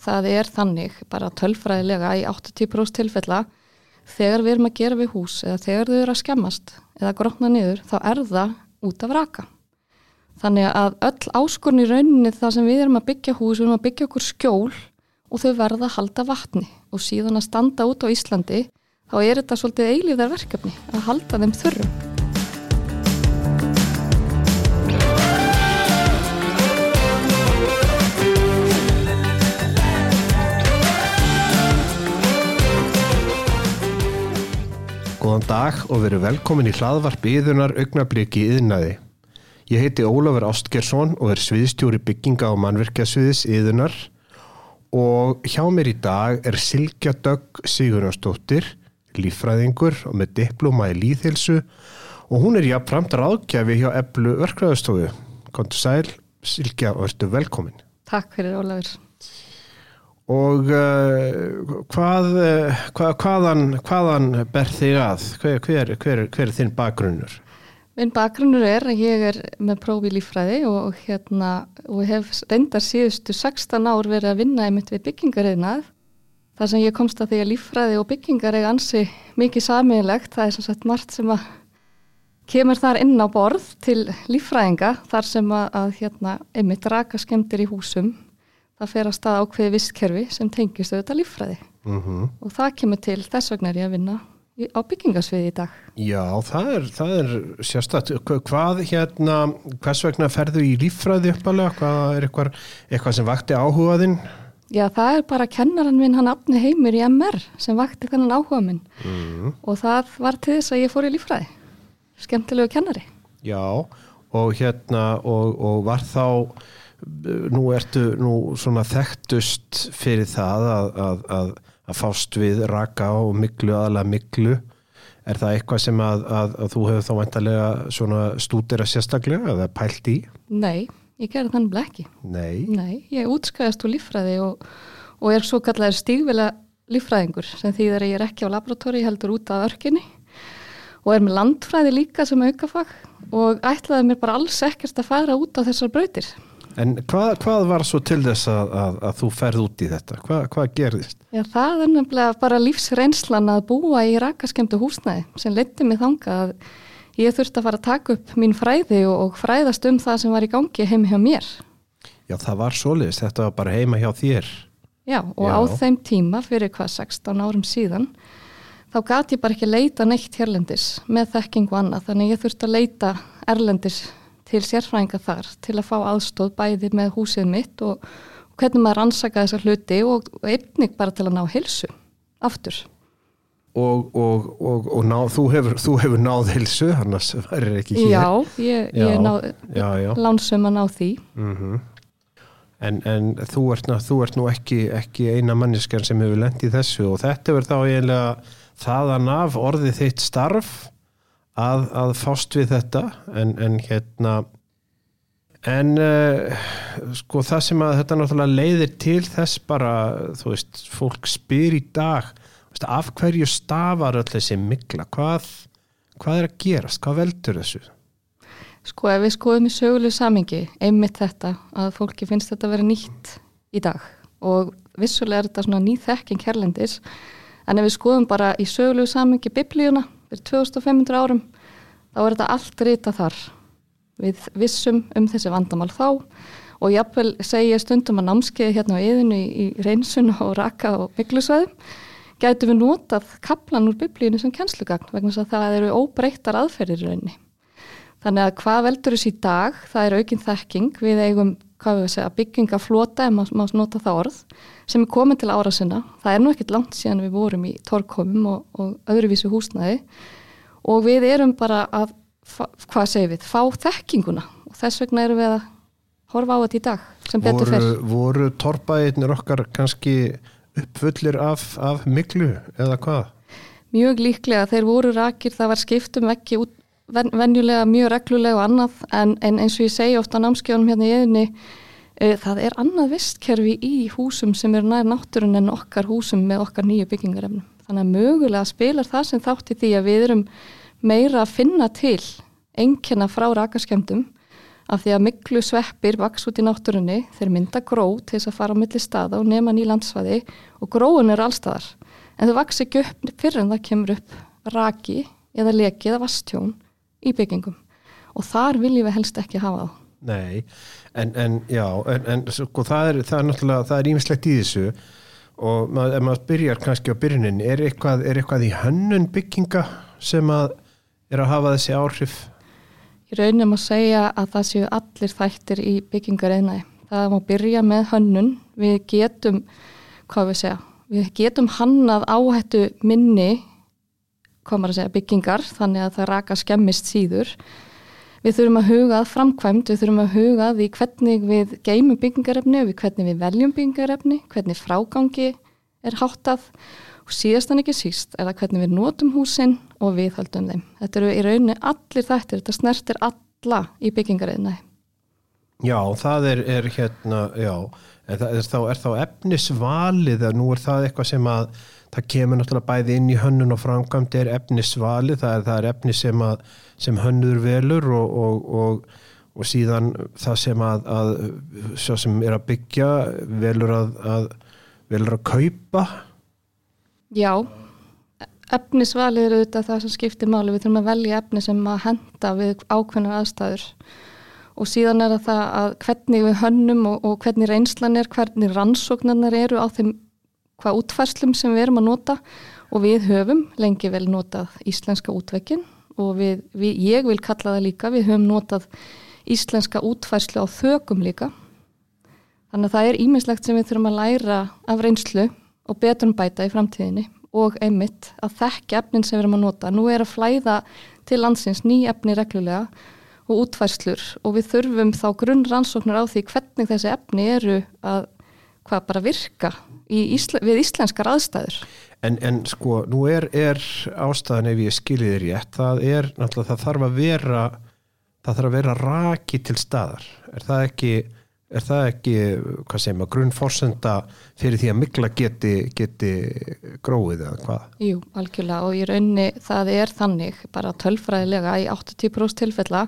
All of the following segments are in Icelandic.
það er þannig bara tölfræðilega í 80% tilfella þegar við erum að gera við hús eða þegar þau eru að skemmast eða grotna niður þá er það út af raka. Þannig að öll áskorn í rauninni það sem við erum að byggja hús, við erum að byggja okkur skjól og þau verða að halda vatni og síðan að standa út á Íslandi þá er þetta svolítið eilíðar verkefni að halda þeim þurrum. Góðan dag og veru velkomin í hlaðvarp yðunar augnabliki yðnaði. Ég heiti Ólafur Ástgersson og er sviðstjóri bygginga og mannverkjasviðis yðunar og hjá mér í dag er Silkja Dögg Sigurðarsdóttir, lífræðingur og með diploma í líðhilsu og hún er jáfnframt ráðgjafi hjá Eblu verkræðastofu. Kontur sæl, Silkja og ertu velkomin. Takk fyrir Ólafur. Og uh, hvað, uh, hvað, hvaðan, hvaðan ber þig að? Hver, hver, hver, hver er þinn bakgrunnur? Minn bakgrunnur er að ég er með prófi lífræði og, hérna, og hef reyndar síðustu 16 ár verið að vinna einmitt við byggingariðnað. Það sem ég komst að því að lífræði og byggingar er ansi mikið saminlegt. Það er svo sett margt sem að kemur þar inn á borð til lífræðinga þar sem að, að hérna, einmitt raka skemmtir í húsum það fer að staða ákveði visskerfi sem tengist auðvitað líffræði Mm -hmm. og það kemur til þess vegna er ég að vinna á byggingasviði í dag. Já, það er, það er sérstætt. Hvað hérna, hvers vegna ferðu í líffræði uppalega? Hvað er eitthvað, eitthvað sem vakti áhugaðinn? Já, það er bara kennaran minn hann afni heimur í MR sem vakti þennan áhuga minn Mm. og það var til þess að ég fór í líffræði. Skemmtilegu kennari. Já, og hérna, og, og var þá, nú ertu nú svona þekktust fyrir það að, að, að, að fást við raka og miklu aðalega miklu. Er það eitthvað sem að, að, að þú hefur þá vantarlega svona stúdira sérstaklega eða pælt í? Nei, ég gerði þannig ekki. Nei. Nei, ég útskæðast úr líffræði og, og er svo kallar stígvila líffræðingur sem þýðir að ég er ekki á laboratóri heldur út af örkinni og er með landfræði líka sem aukafag og ætlaði mér bara alls ekkert að fara út á þessar brautir. En hvað, hvað var svo til þess að, að, að þú ferð út í þetta? Hvað, hvað gerðist? Já, það er nefnilega bara lífsreynslan að búa í rakaskemdu húsnæði sem leytti mig þanga að ég þurfti að fara að taka upp mín fræði og, og fræðast um það sem var í gangi heim hjá mér. Já, það var svoleiðis, þetta var bara heima hjá þér. Já, og Já. á þeim tíma fyrir hvað 16 árum síðan þá gat ég bara ekki leita neitt hérlendis með þekking og annað þannig ég þurfti að leita erlendis til sérfræðinga þar til að fá aðstóð bæði með húsið mitt og, og hvernig maður rannsaka þessar hluti og, og einnig bara til að ná hilsu aftur. Og, og, og, og ná, þú, hefur, þú hefur náð hilsu, annars verður ekki hér. Já, ég, Já, ég ná, já, já. lánsum að ná því. Mhm. En, en þú, ert, þú ert nú ekki, ekki eina manneskjan sem hefur lent í þessu og þetta verður þá eiginlega þaðan af orðið þitt starf að, að fást við þetta en, en hérna en uh, sko það sem að þetta náttúrulega leiðir til þess bara, þú veist, fólk spyr í dag, veist, af hverju stafar öll þessi mikla, hvað hvað er að gerast, hvað veldur þessu? Sko ef við skoðum í sögulegu samingi einmitt þetta að fólki finnst þetta að vera nýtt í dag. Og vissulega er þetta svona ný þekking hérlendis en ef við skoðum bara í sögulegu samingi biblíuna fyrir 2500 árum þá er þetta allt rita þar. Við vissum um þessi vandamál þá og jafnvel segja stundum að námskeiði hérna á yðinu í, reynsun og raka og miklusvæðum gætu við notað kaplan úr biblíunu sem kennslugagn vegna þess að það eru óbreyttar aðferðir í rauninni. Þannig að hvað veldur þessi í dag, það er aukinn þekking, við eigum, hvað við að segja, byggingaflota, ef maður má nota það orð, sem er komin til ára sinna. Það er nú ekkert langt síðan við vorum í torkomum og, og öðruvísu húsnæði og við erum bara að, hvað segir við, fá þekkinguna og þess vegna erum við að horfa á þetta í dag sem betur voru, fyrr. voru torpaðirnir okkar kannski uppfullir af, af miklu eða hvað? Mjög líklega þeir voru rakir, það var skiptum ekki út ven, venjulega mjög reglulega og annað en, en eins og ég segi ofta á námskjónum hérna í eðinni e, það er annað vistkerfi í húsum sem eru nær náttúrun en okkar húsum með okkar nýju byggingarefnum. Þannig að mögulega spilar það sem þátt í því að við erum meira að finna til einnkjana frá rakaskemdum af því að miklu sveppir vaks út í náttúrunni, þeir mynda gró til þess að fara á milli staða og nema ný landsvæði og gróin eru allstaðar en þau vaks ekki upp fyrir en það kemur upp raki eða leki eða vastjón í byggingum og þar viljum við helst ekki hafa það. Nei, en, en já, en, en sko, það er, það er náttúrulega, það er ímislegt í þessu og mað, ef maður byrjar kannski á byrjunin, er eitthvað, er eitthvað í hönnun bygginga sem að er að hafa þessi áhrif? Í raunum að segja að það séu allir þættir í byggingar einæg. Það má byrja með hönnun, við getum, hvað við segja, við getum hannað áhættu minni, maður að segja, byggingar, þannig að það raka skemmist síður Við þurfum að huga að framkvæmt, við þurfum að huga að því hvernig við geymum byggingarefni, hvernig við veljum byggingarefni, hvernig frágangi er háttað og síðastan ekki síst er það hvernig við notum húsin og við höldum þeim. Þetta eru í rauninni allir þættir, þetta snertir alla í byggingarefinni. Já, það er, er hérna, já, er, er, þá, er þá efnisvalið að nú er það eitthvað sem að það kemur náttúrulega bæði inn í hönnun og framkvæmt er efnisvalið, það er, það er efni sem, að, sem hönnuður velur og, og, og, og síðan það sem að, að svo sem er að byggja velur að, að velur að kaupa. Já. Efnisvalið eru auðvitað það sem skiptir máli. Við þurfum að velja efni sem að henda við ákveðnar aðstæður. og síðan er það að hvernig við hönnum og hvernig reynslan er, hvernig rannsóknarnar eru á þeim hvað útfærslum sem við erum að nota og við höfum lengi vel notað íslenska útvekkin og við, við, ég vil kalla það líka, við höfum notað íslenska útfærslu á þökum líka. Þannig að það er ímislegt sem við þurfum að læra af reynslu og betur um bæta í framtíðinni og einmitt að þekka efnin sem við erum að nota. Nú er að flæða til landsins ný efni reglulega og útfærslur og við þurfum þá grunn rannsóknur á því hvernig þessi efni eru að hvað bara virka Ísla, við íslenskar aðstæður. En, en sko, nú er, er ástæðan ef ég skiljiði rétt, það er náttúrulega, það þarf að vera það þarf að vera raki til staðar er það ekki, er það ekki hvað segir maður, grunnforsenda fyrir því að mikla geti, geti gróið eða hvað? Jú, algjörlega og í raunni það er þannig bara tölfræðilega í 80% tilfella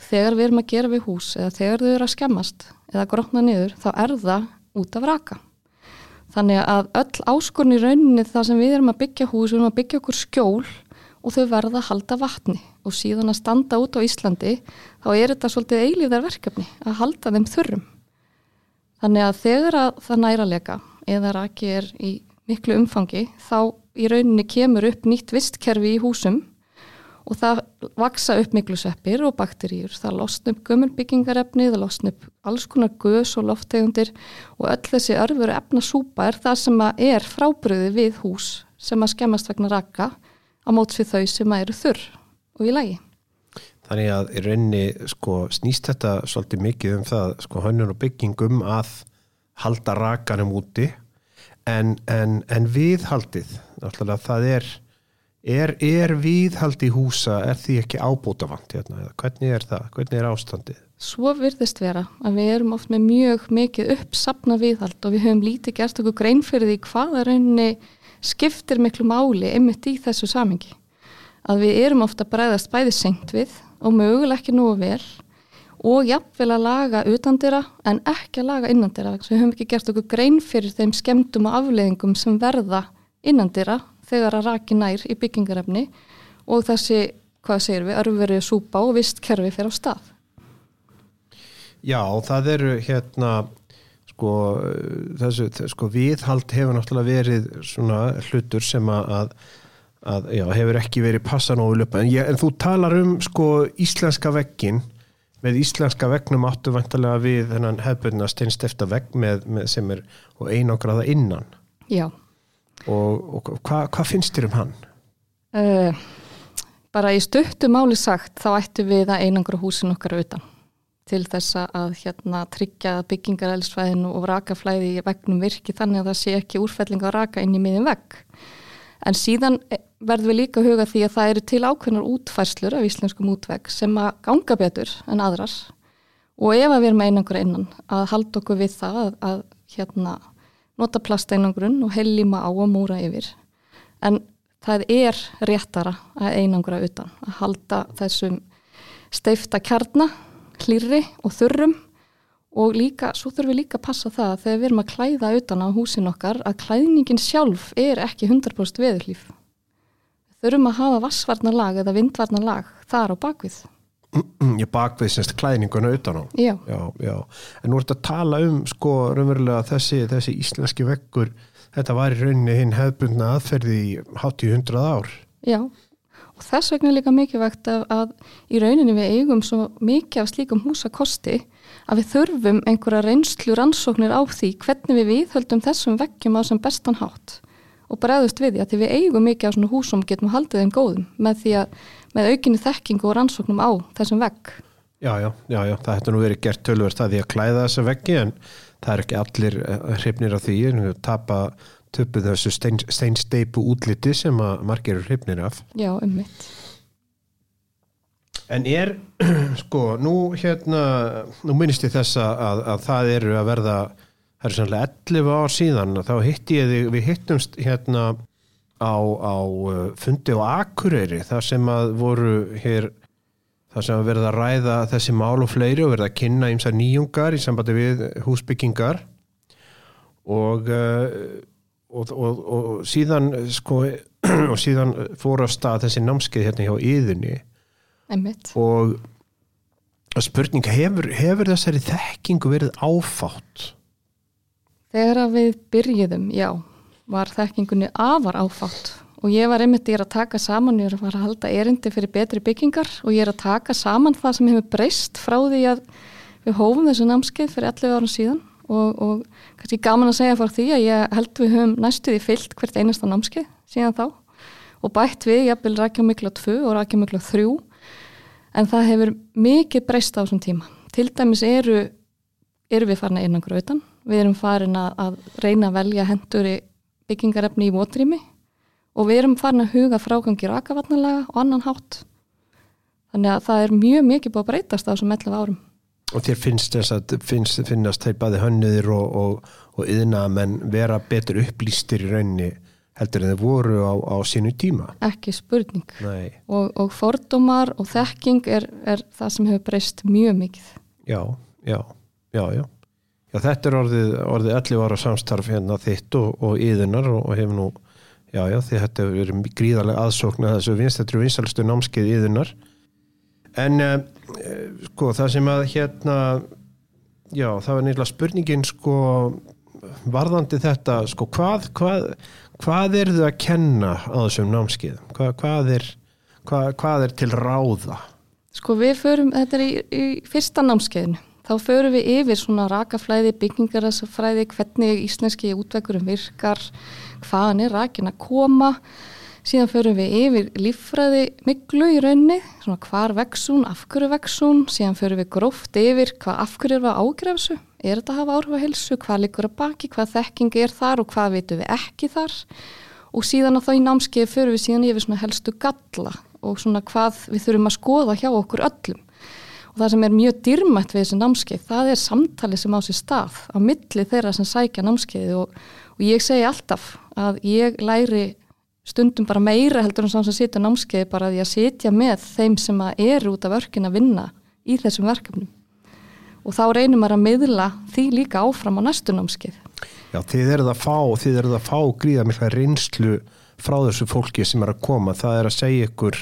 þegar við erum að gera við hús eða þegar þau eru að skemmast eða grotna niður, þá er það út af raka. Þannig að öll áskorn í rauninni það sem við erum að byggja hús, við erum að byggja okkur skjól og þau verða að halda vatni og síðan að standa út á Íslandi þá er þetta svolítið eilíðar verkefni að halda þeim þurrum. Þannig að þegar að það næra leka eða raki er í miklu umfangi þá í rauninni kemur upp nýtt vistkerfi í húsum og það vaksa upp miklusveppir og bakteríur. Það losna upp gömulbyggingarefni, það losna upp alls konar gös og loftegundir og öll þessi örfur efna súpa er það sem er frábriði við hús sem að skemmast vegna raka á móts við þau sem eru þurr og í lagi. Þannig að í rauninni sko, snýst þetta svolítið mikið um það sko, hönnun og byggingum að halda rakanum úti en, en, en viðhaldið, náttúrulega það er Er, er viðhald í húsa, er því ekki ábútafant hérna? Hvernig er það? Hvernig er ástandið? Svo virðist vera að við erum oft með mjög mikið uppsapna viðhald og við höfum lítið gert okkur grein fyrir því hvaða raunni skiptir miklu máli einmitt í þessu samingi. Að við erum ofta bræðast bæði senkt við og möguleg ekki nú vel og jafnvel að laga utandira en ekki að laga innandira. Við höfum ekki gert okkur grein fyrir þeim skemmtum og afleðingum sem verða innandira þegar að raki nær í byggingarefni og þessi, hvað segir við, örfverið súpa og vist kerfi fyrir á stað. Já, það eru hérna sko, þessu, sko viðhald hefur náttúrulega verið svona hlutur sem að, að já, hefur ekki verið passan og löpa, en, en þú talar um sko íslenska veggin með íslenska vegnum áttu vantarlega við þennan hefðbunna steinstefta vegg með, með sem er og einangraða innan. Já og, og hvað hva finnst þér um hann? Uh, bara í stuttu máli sagt þá ættu við að einangra húsin okkar auðan til þess að hérna, tryggja byggingarælsfæðinu og rakaflæði í vegnum virki þannig að það sé ekki úrfelling að raka inn í miðin vegg. En síðan eh, verðum við líka að huga því að það eru til ákveðnar útfærslur af íslenskum útvegg sem að ganga betur en aðrar og ef að við erum einangra innan að halda okkur við það að, að hérna nota plasteinangrun og hellima á að múra yfir. En það er réttara að einangra utan, að halda þessum steifta kjarna klirri og þurrum og líka, svo þurfum við líka að passa það að þegar við erum að klæða utan á húsin okkar að klæðningin sjálf er ekki 100% veðurlíf. Þurfum að hafa vassvarnarlag eða vindvarnarlag þar á bakvið. Ég bakvið semst klæðninguna utan á. Já. Já, já. En nú ertu að tala um sko raunverulega þessi, þessi íslenski vekkur, þetta var í rauninni hinn hefbundna aðferði í hátt í hundrað ár. Já, og þess vegna er líka mikilvægt að, að í rauninni við eigum svo mikið af slíkum húsakosti að við þurfum einhverja reynslu rannsóknir á því hvernig við viðhöldum þessum vekkjum á sem bestan hátt og bregðust við því að því við eigum mikið á svona húsum getum haldið þeim góðum með að með aukinni þekkingu og rannsóknum á þessum vekk. Já, já, já, já, það hættu nú verið gert tölverst að því að klæða þessa veggi en það er ekki allir hrifnir af því en við tapa töpu þessu stein, steinsteipu útliti sem að margir eru hrifnir af. Já, um mitt. En er, sko, nú hérna, nú minnist ég þess að, að það eru að verða, það er sannlega 11 ár síðan, þá hitti ég þig, við hittumst hérna á, á fundi á Akureyri, þar sem að voru hér, þar sem að verða að ræða þessi mál og fleiri og verða að kynna eins að nýjungar í sambandi við húsbyggingar og, og, og, og síðan, sko, og síðan fór á stað þessi námskeið hérna hjá yðinni Einmitt. og spurning, hefur, hefur þessari þekkingu verið áfátt? Þegar við byrjuðum, já, var þekkingunni afar áfátt og ég var einmitt, ég er að taka saman, ég er að fara að halda erindi fyrir betri byggingar og ég er að taka saman það sem hefur breyst frá því að við hófum þessu námskeið fyrir 11 árum síðan og, og kannski gaman að segja fór því að ég held við höfum næstuði fyllt hvert einasta námskeið síðan þá og bætt við, ég vil rækja mikla 2 og rækja mikla 3 en það hefur mikið breyst á þessum tíma. Til dæmis eru, eru við farin að innan gröðan, við erum farin að, reyna að velja hendur í byggingarefni í votrými og við erum farin að huga frágangi rakavatnalega og annan hátt. Þannig að það er mjög mikið búið að breytast á þessum 11 árum. Og þér finnst þess að finnst, finnast þeir bæði hönnuðir og, og, og yðna menn vera betur upplýstir í rauninni heldur en þeir voru á, á sínu tíma. Ekki spurning. Nei. Og, og fordómar og þekking er, er það sem hefur breyst mjög mikið. Já, já, já, já. Já, þetta er orðið, orðið 11 ára samstarf hérna þitt og, og yðunar og, hefur nú, já, já, þetta verið gríðarlega aðsókn að þessu vinst, þetta eru vinsalstu námskeið yðunar. En, eh, sko, það sem að hérna, já, það var nýrlega spurningin, sko, varðandi þetta, sko, hvað, hvað, hvað er þau að kenna á þessum námskeið? Hvað, hvað, er, er til ráða? Sko við förum, þetta er í, í fyrsta námskeiðinu, þá förum við yfir svona rakaflæði, byggingarasfræði, hvernig íslenski útvekkurum virkar, hvaðan er rakin að koma, síðan förum við yfir líffræði miklu í raunni, svona hvar vexun, af hverju vexun, síðan förum við gróft yfir hvað af hverju er við ágrafsu, er þetta að hafa áhrif að helsu, hvað likur að baki, hvað þekking er þar og hvað veitum við ekki þar? Og síðan á þá í námskeið förum við síðan yfir svona helstu galla og svona hvað við þurfum að skoða hjá okkur öllum. Og það sem er mjög dýrmætt við þessi námskeið, það er samtali sem á sér stað á milli þeirra sem sækja námskeið og, og ég segi alltaf að ég læri stundum bara meira heldur en sem sitja námskeið bara því að sitja með þeim sem eru út af örkin að vinna í þessum verkefnum og þá reynir maður að miðla því líka áfram á næstu námskeið. Já, þið eruð að fá, þið eruð að fá gríða mikla reynslu frá þessu fólki sem er að koma, það er að segja ykkur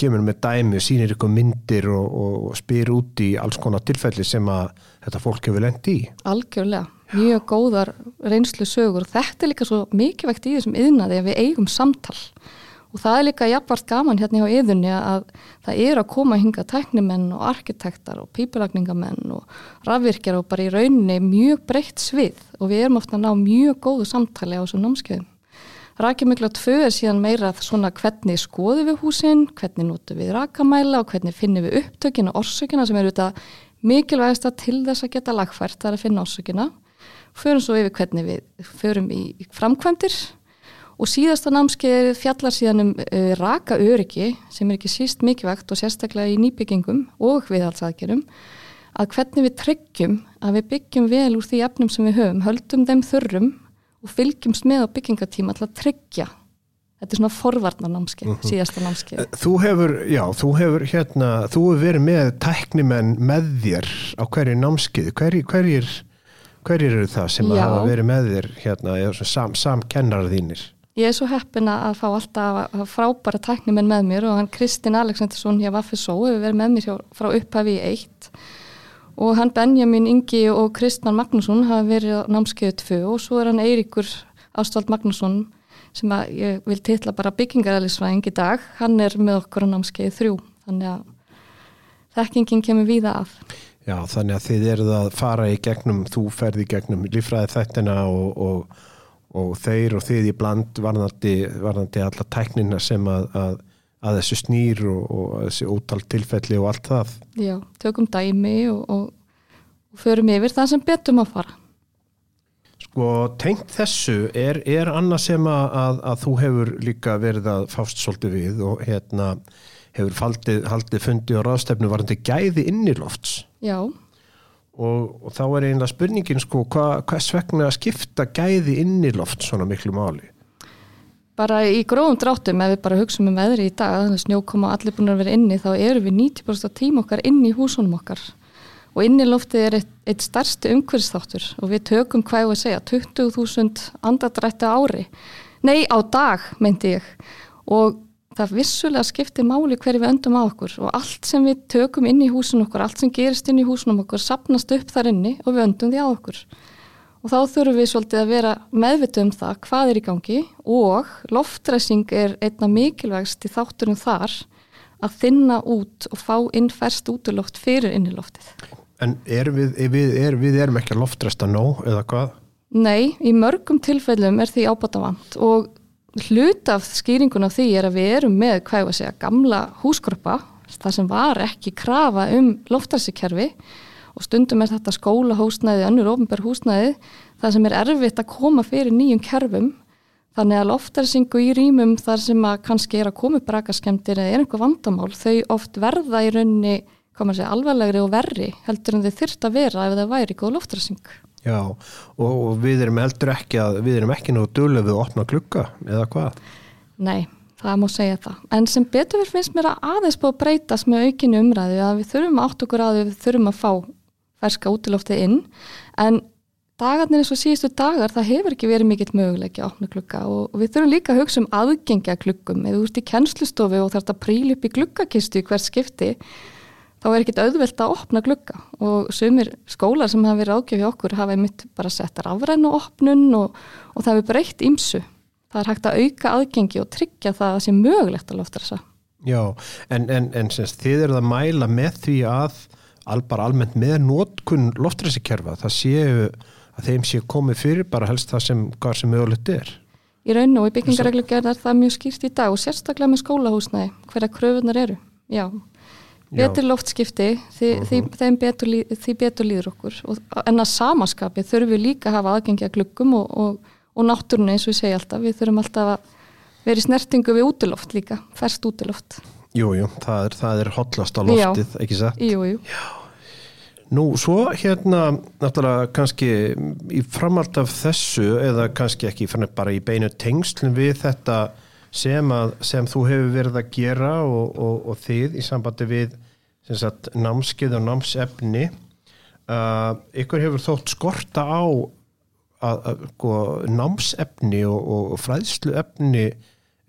kemur með dæmi, sínir ykkur myndir og, og spyr út í alls konar tilfelli sem að þetta fólk hefur lendi í. Algjörlega, mjög góðar reynslu sögur og þetta er líka svo mikilvægt í þessum yðnaði að við eigum samtal og það er líka jafnvart gaman hérna hjá yðunni að það er að koma hinga tæknimenn og arkitektar og pípulagningamenn og rafvirkjar og bara í rauninni mjög breytt svið og við erum ofta að ná mjög góðu samtali á þessum námskeiðum. Rakjumikla 2 er síðan meira svona hvernig skoðum við húsin, hvernig notum við rakamæla og hvernig finnum við upptökin og orsökina sem eru þetta mikilvægast að til þess að geta lagfært, það er að finna orsökina. Förum svo yfir hvernig við förum í framkvæmdir. Og síðasta námskeið fjallar síðan um uh, raka öryggi sem er ekki síst mikilvægt og sérstaklega í nýbyggingum og viðhalsaðgerum að hvernig við tryggjum að við byggjum vel úr því efnum sem við höfum, höldum þeim þurrum og fylgjumst með á byggingatíma til að tryggja. Þetta er svona forvarnar námskeið, mm -hmm. síðasta námskeið. Þú hefur, já, þú hefur hérna, þú hefur verið með tæknimenn með þér á hverju námskeið. Hverjir, hverjir, hverjir eru það sem já. hafa verið með þér hérna, sam, samkennar þínir Ég er svo heppin að fá alltaf frábæra tæknimenn með mér og hann Kristinn Aleksandarsson hjá Vaffisó hefur verið með mér frá upphafi í eitt og hann Benjamin Ingi og Kristmann Magnússon hafa verið á námskeiðu 2 og svo er hann Eiríkur Ástvald Magnússon sem að ég vil titla bara byggingaræðlisfræðing í dag, hann er með okkur á námskeið þrjú, þannig að þekkingin kemur víða af. Já, þannig að þið eruð að fara í gegnum, þú ferði í gegnum lífræði þettina og, og, og þeir og þið í bland varðandi, varðandi alla tæknina sem að, að, að þessu snýr og, og þessi ótal tilfelli og allt það. Já, tökum dæmi og förum yfir það sem betum að fara. Sko tengt þessu er, er annað sem að, að, að þú hefur líka verið að fást svolítið við og hérna hefur faldið, haldið fundi og ráðstefnu varandi gæði innilofts. Já. Og, og þá er einlega spurningin sko hva, hvers vegna að skipta gæði inniloft svona miklu máli? Bara í gróðum dráttum ef við bara hugsaum um veðri í dag, snjókoma allir búin að vera inni þá eru við 90% tíma okkar inni í húsunum okkar og inniloftið er eitt, eitt starsti umhverfstáttur og við tökum hvað að segja 20.000 andadrætti ári nei á dag myndi ég og það vissulega skiptir máli hverju við öndum á okkur og allt sem við tökum inn í húsun okkur, allt sem gerist inn í húsunum okkur sapnast upp þar inni og við öndum því á okkur og þá þurfum við svolítið að vera meðvitið um það hvað er í gangi og loftræsing er einna mikilvægst í þátturum þar að þinna út og fá inn færst útloft fyrir inniloftið En er við, við, er, við erum ekki að loftresta nóg eða hvað? Nei, í mörgum tilfellum er því ábátavant og hlut af skýringun af því er að við erum með, hvað ég var að segja, gamla húsgrupa, það sem var ekki krafa um loftræsikerfi og stundum er þetta skólahúsnæði, önnur ofnbær húsnæði, það sem er erfitt að koma fyrir nýjum kerfum þannig að loftræsingu í rýmum þar sem að kannski er að koma upp rakaskemdir eða er einhver vandamál, þau oft verða í raunni koma sér alvarlegri og verri heldur en þið þurft að vera ef það væri góð loftrasing. Já, og, og við erum heldur ekki að, við erum ekki nú dölöf við að opna klukka, eða hvað? Nei, það má segja það. En sem betur við finnst mér að aðeins búið að breytast með aukinu umræðu að við þurfum átt okkur að við þurfum að fá ferska útiloftið inn, en dagarnir eins og síðustu dagar, það hefur ekki verið mikill möguleiki að opna klukka og, við þurfum líka að hugsa um aðgengja klukkum, eða úr í kennslustofi og þarf að príla upp í klukkakistu í hvert skipti þá er ekkit auðvelt að opna glugga og sumir skólar sem hafa verið ágjöf hjá okkur hafa einmitt bara sett rafrænu opnun og, og það hefur breytt ímsu. Það er hægt að auka aðgengi og tryggja það að það sé mögulegt að lofta þessa. Já, en, en, en semst, þið eru að mæla með því að al, bara almennt með nótkunn loftræsikerfa, það séu að þeim séu komið fyrir bara helst það sem, sem mögulegt er. Í raun og í byggingareglu gerðar það mjög skýrt í dag og sérstaklega með skólahúsnæði hverja kröfunar eru. Já, betur loftskipti því, uh -huh. því, mhm. betur, því betur líður okkur og, en að samaskapi þurfum við líka að hafa aðgengi að glukkum og, og, og náttúrunni eins og við segja alltaf við þurfum alltaf að vera í snertingu við útiloft líka, færst útiloft Jújú, það er, er hotlast á loftið, Já. ekki satt? Jújú Nú, svo hérna náttúrulega kannski í framhald af þessu eða kannski ekki bara í beinu tengslum við þetta sem, að, sem þú hefur verið að gera og, og, og þið í sambandi við sagt, námskið og námsefni uh, ykkur hefur þótt skorta á að, að, sko, námsefni og, og fræðsluefni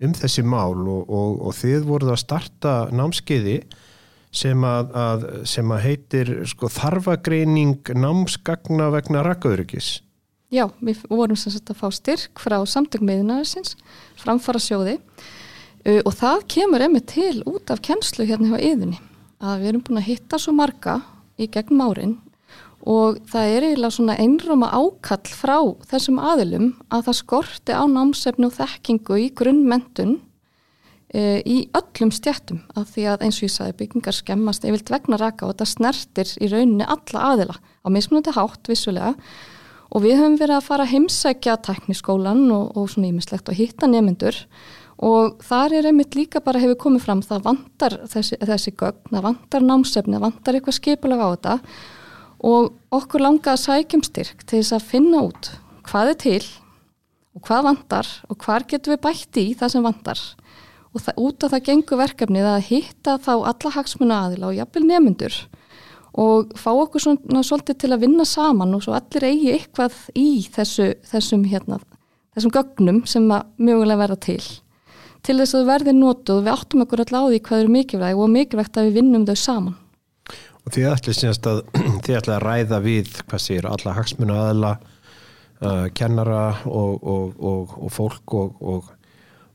um þessi mál og þið voruð að starta námskiði sem að, sem að heitir sko, þarfagreining námsgagna vegna rakkaðurikis Já, við vorum sem sagt að fá styrk frá samtökmiðinarsins, framfara sjóði uh, og það kemur emmi til út af kennslu hérna hjá yðinni að við erum búin að hitta svo marga í gegnum árin og það er eiginlega svona einróma ákall frá þessum aðilum að það skorti á námsefni og þekkingu í grunnmentun uh, í öllum stjættum af því að eins og ég sagði byggingar skemmast eða vegna raka og þetta snertir í rauninni alla aðila á mismunandi hátt vissulega og við höfum verið að fara að heimsækja tekniskólan og, og svona ímislegt og hitta nefnendur og þar er einmitt líka bara hefur komið fram það vantar þessi, þessi gögn, það vantar námsefni, það vantar eitthvað skipulega á þetta. Og okkur langa að sækjum styrk til þess að finna út hvað er til og hvað vantar og hvar getum við bætt í það sem vantar. Og það, út af það gengur verkefnið að hitta þá alla hagsmuna aðila og jafnvel nemyndur og fá okkur svona svolítið til að vinna saman og svo allir eigi eitthvað í þessu, þessum, hérna, þessum gögnum sem að mögulega verða til. Til þess að verði nótuð við áttum okkur alltaf á því hvað eru mikilvæg og mikilvægt að við vinnum þau saman. Og þið ætli sínast að þið ætli að ræða við, hvað sér, alla hagsmuna aðla uh, kennara og, og, og, og fólk og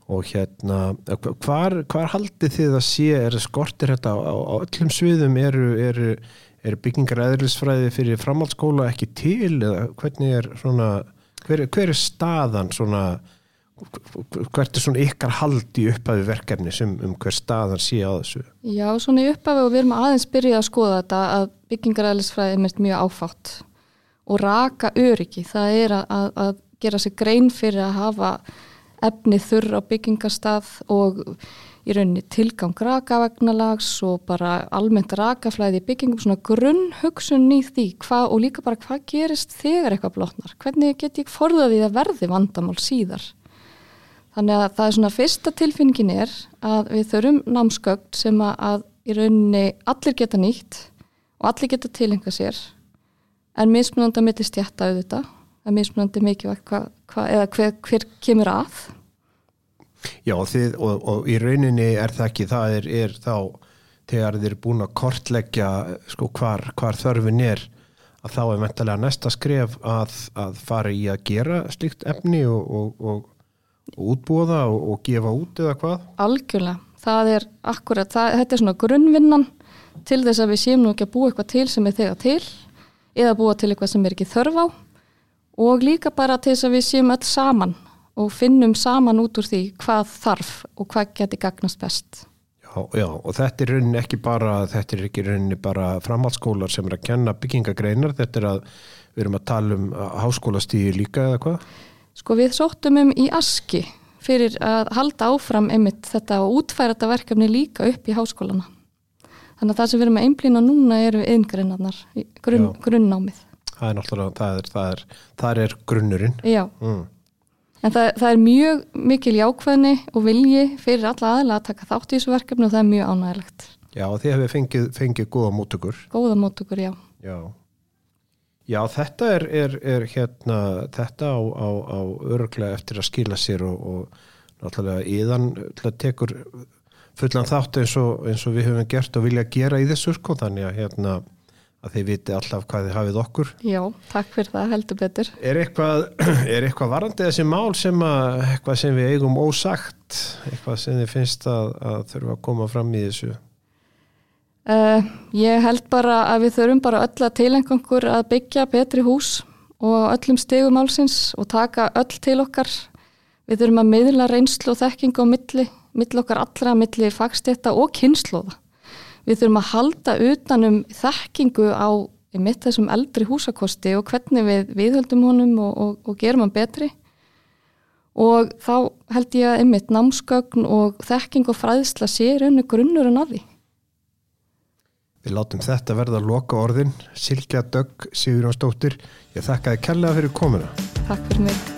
og hérna, hvar, hvar haldið þið að sé, er skortir þetta á, á öllum sviðum, eru, eru, eru byggingar eðlisfræði fyrir framhaldsskóla ekki til eða hvernig er svona, hver, hver er staðan svona, hvert er svona ykkar haldi upphafi verkefni sem um hver staðan sé á þessu? Já, svona upphafi og við erum aðeins byrjuð að skoða þetta að byggingar eðlisfræði er mjög áfátt og raka öryggi, það er að, að, gera sig grein fyrir að hafa efni þurr á byggingarstað og í rauninni tilgang rakavegnalags og bara almennt rakaflæði í byggingum, svona grunn hugsun í því hvað og líka bara hvað gerist þegar eitthvað blotnar, hvernig get ég forðaði að verði vandamál síðar. Þannig að það er svona fyrsta tilfinningin er að við þurfum námsgögn sem að í rauninni allir geta nýtt og allir geta tilenga sér. En mismunandi að millist jætta auðvitað, að mismunandi mikilvægt hva, hva, eða hver, hver kemur að. Já, þið, og, og í rauninni er það ekki, það er, er þá þegar þið eru búin að kortleggja sko hvar, hvar þörfin er að þá er mentalega næsta skref að, að fara í að gera slikt efni og, og, og útbúa það og gefa út eða hvað? Algjörlega, það er akkurat, það, þetta er svona grunnvinnan til þess að við séum nú ekki að búa eitthvað til sem er þegar til eða búa til eitthvað sem er ekki þörf á og líka bara til þess að við séum öll saman og finnum saman út úr því hvað þarf og hvað geti gagnast best. Já, já, og þetta er rauninni ekki bara, þetta er ekki rauninni bara framhaldsskólar sem er að kenna byggingagreinar, þetta er að við erum að tala um háskólastíði líka eða hvað? Sko við sóttum um í aski fyrir að halda áfram einmitt þetta og útfæra þetta verkefni líka upp í háskólana. Þannig að það sem við erum að einblýna núna eru eingreinarnar, grunn, grunnnámið. Það er náttúrulega, það er, það er, það er grunnurinn. Já. Mm. En það, það er mjög mikil jákvæðni og vilji fyrir alla aðila að taka þátt í þessu verkefni og það er mjög ánægilegt. Já, þið hefur fengið, fengið góða mótugur. Góða mótugur, já. Já, já þetta er, er, er hérna, þetta á, á, á öruglega eftir að skila sér og, og náttúrulega íðan tekur fullan þátt eins og, eins og við höfum gert og vilja gera í þessu sko, þannig að hérna að þið viti alltaf hvað þið hafið okkur. Já, takk fyrir það, heldur betur. Er eitthvað, er eitthvað varandi þessi mál sem að, eitthvað sem við eigum ósagt, eitthvað sem þið finnst að, að þurfa að koma fram í þessu? Uh, Ég held bara að við þurfum bara öll að tilengangur að byggja betri hús og öllum stegum málsins og taka öll til okkar. Við þurfum að miðla reynslu og þekking á milli, milli okkar allra, milli fagstétta og kynnslóða við þurfum að halda utanum þekkingu á mitt þessum eldri húsakosti og hvernig við viðhöldum honum og, og, og gerum hann betri og þá held ég að einmitt námsgögn og þekking og fræðsla sé raunni grunnur en að því. Við látum þetta verða að loka orðin Silkja Dögg, Sigur Ástóttir ég þakka þið kærlega fyrir komuna. Takk fyrir mig.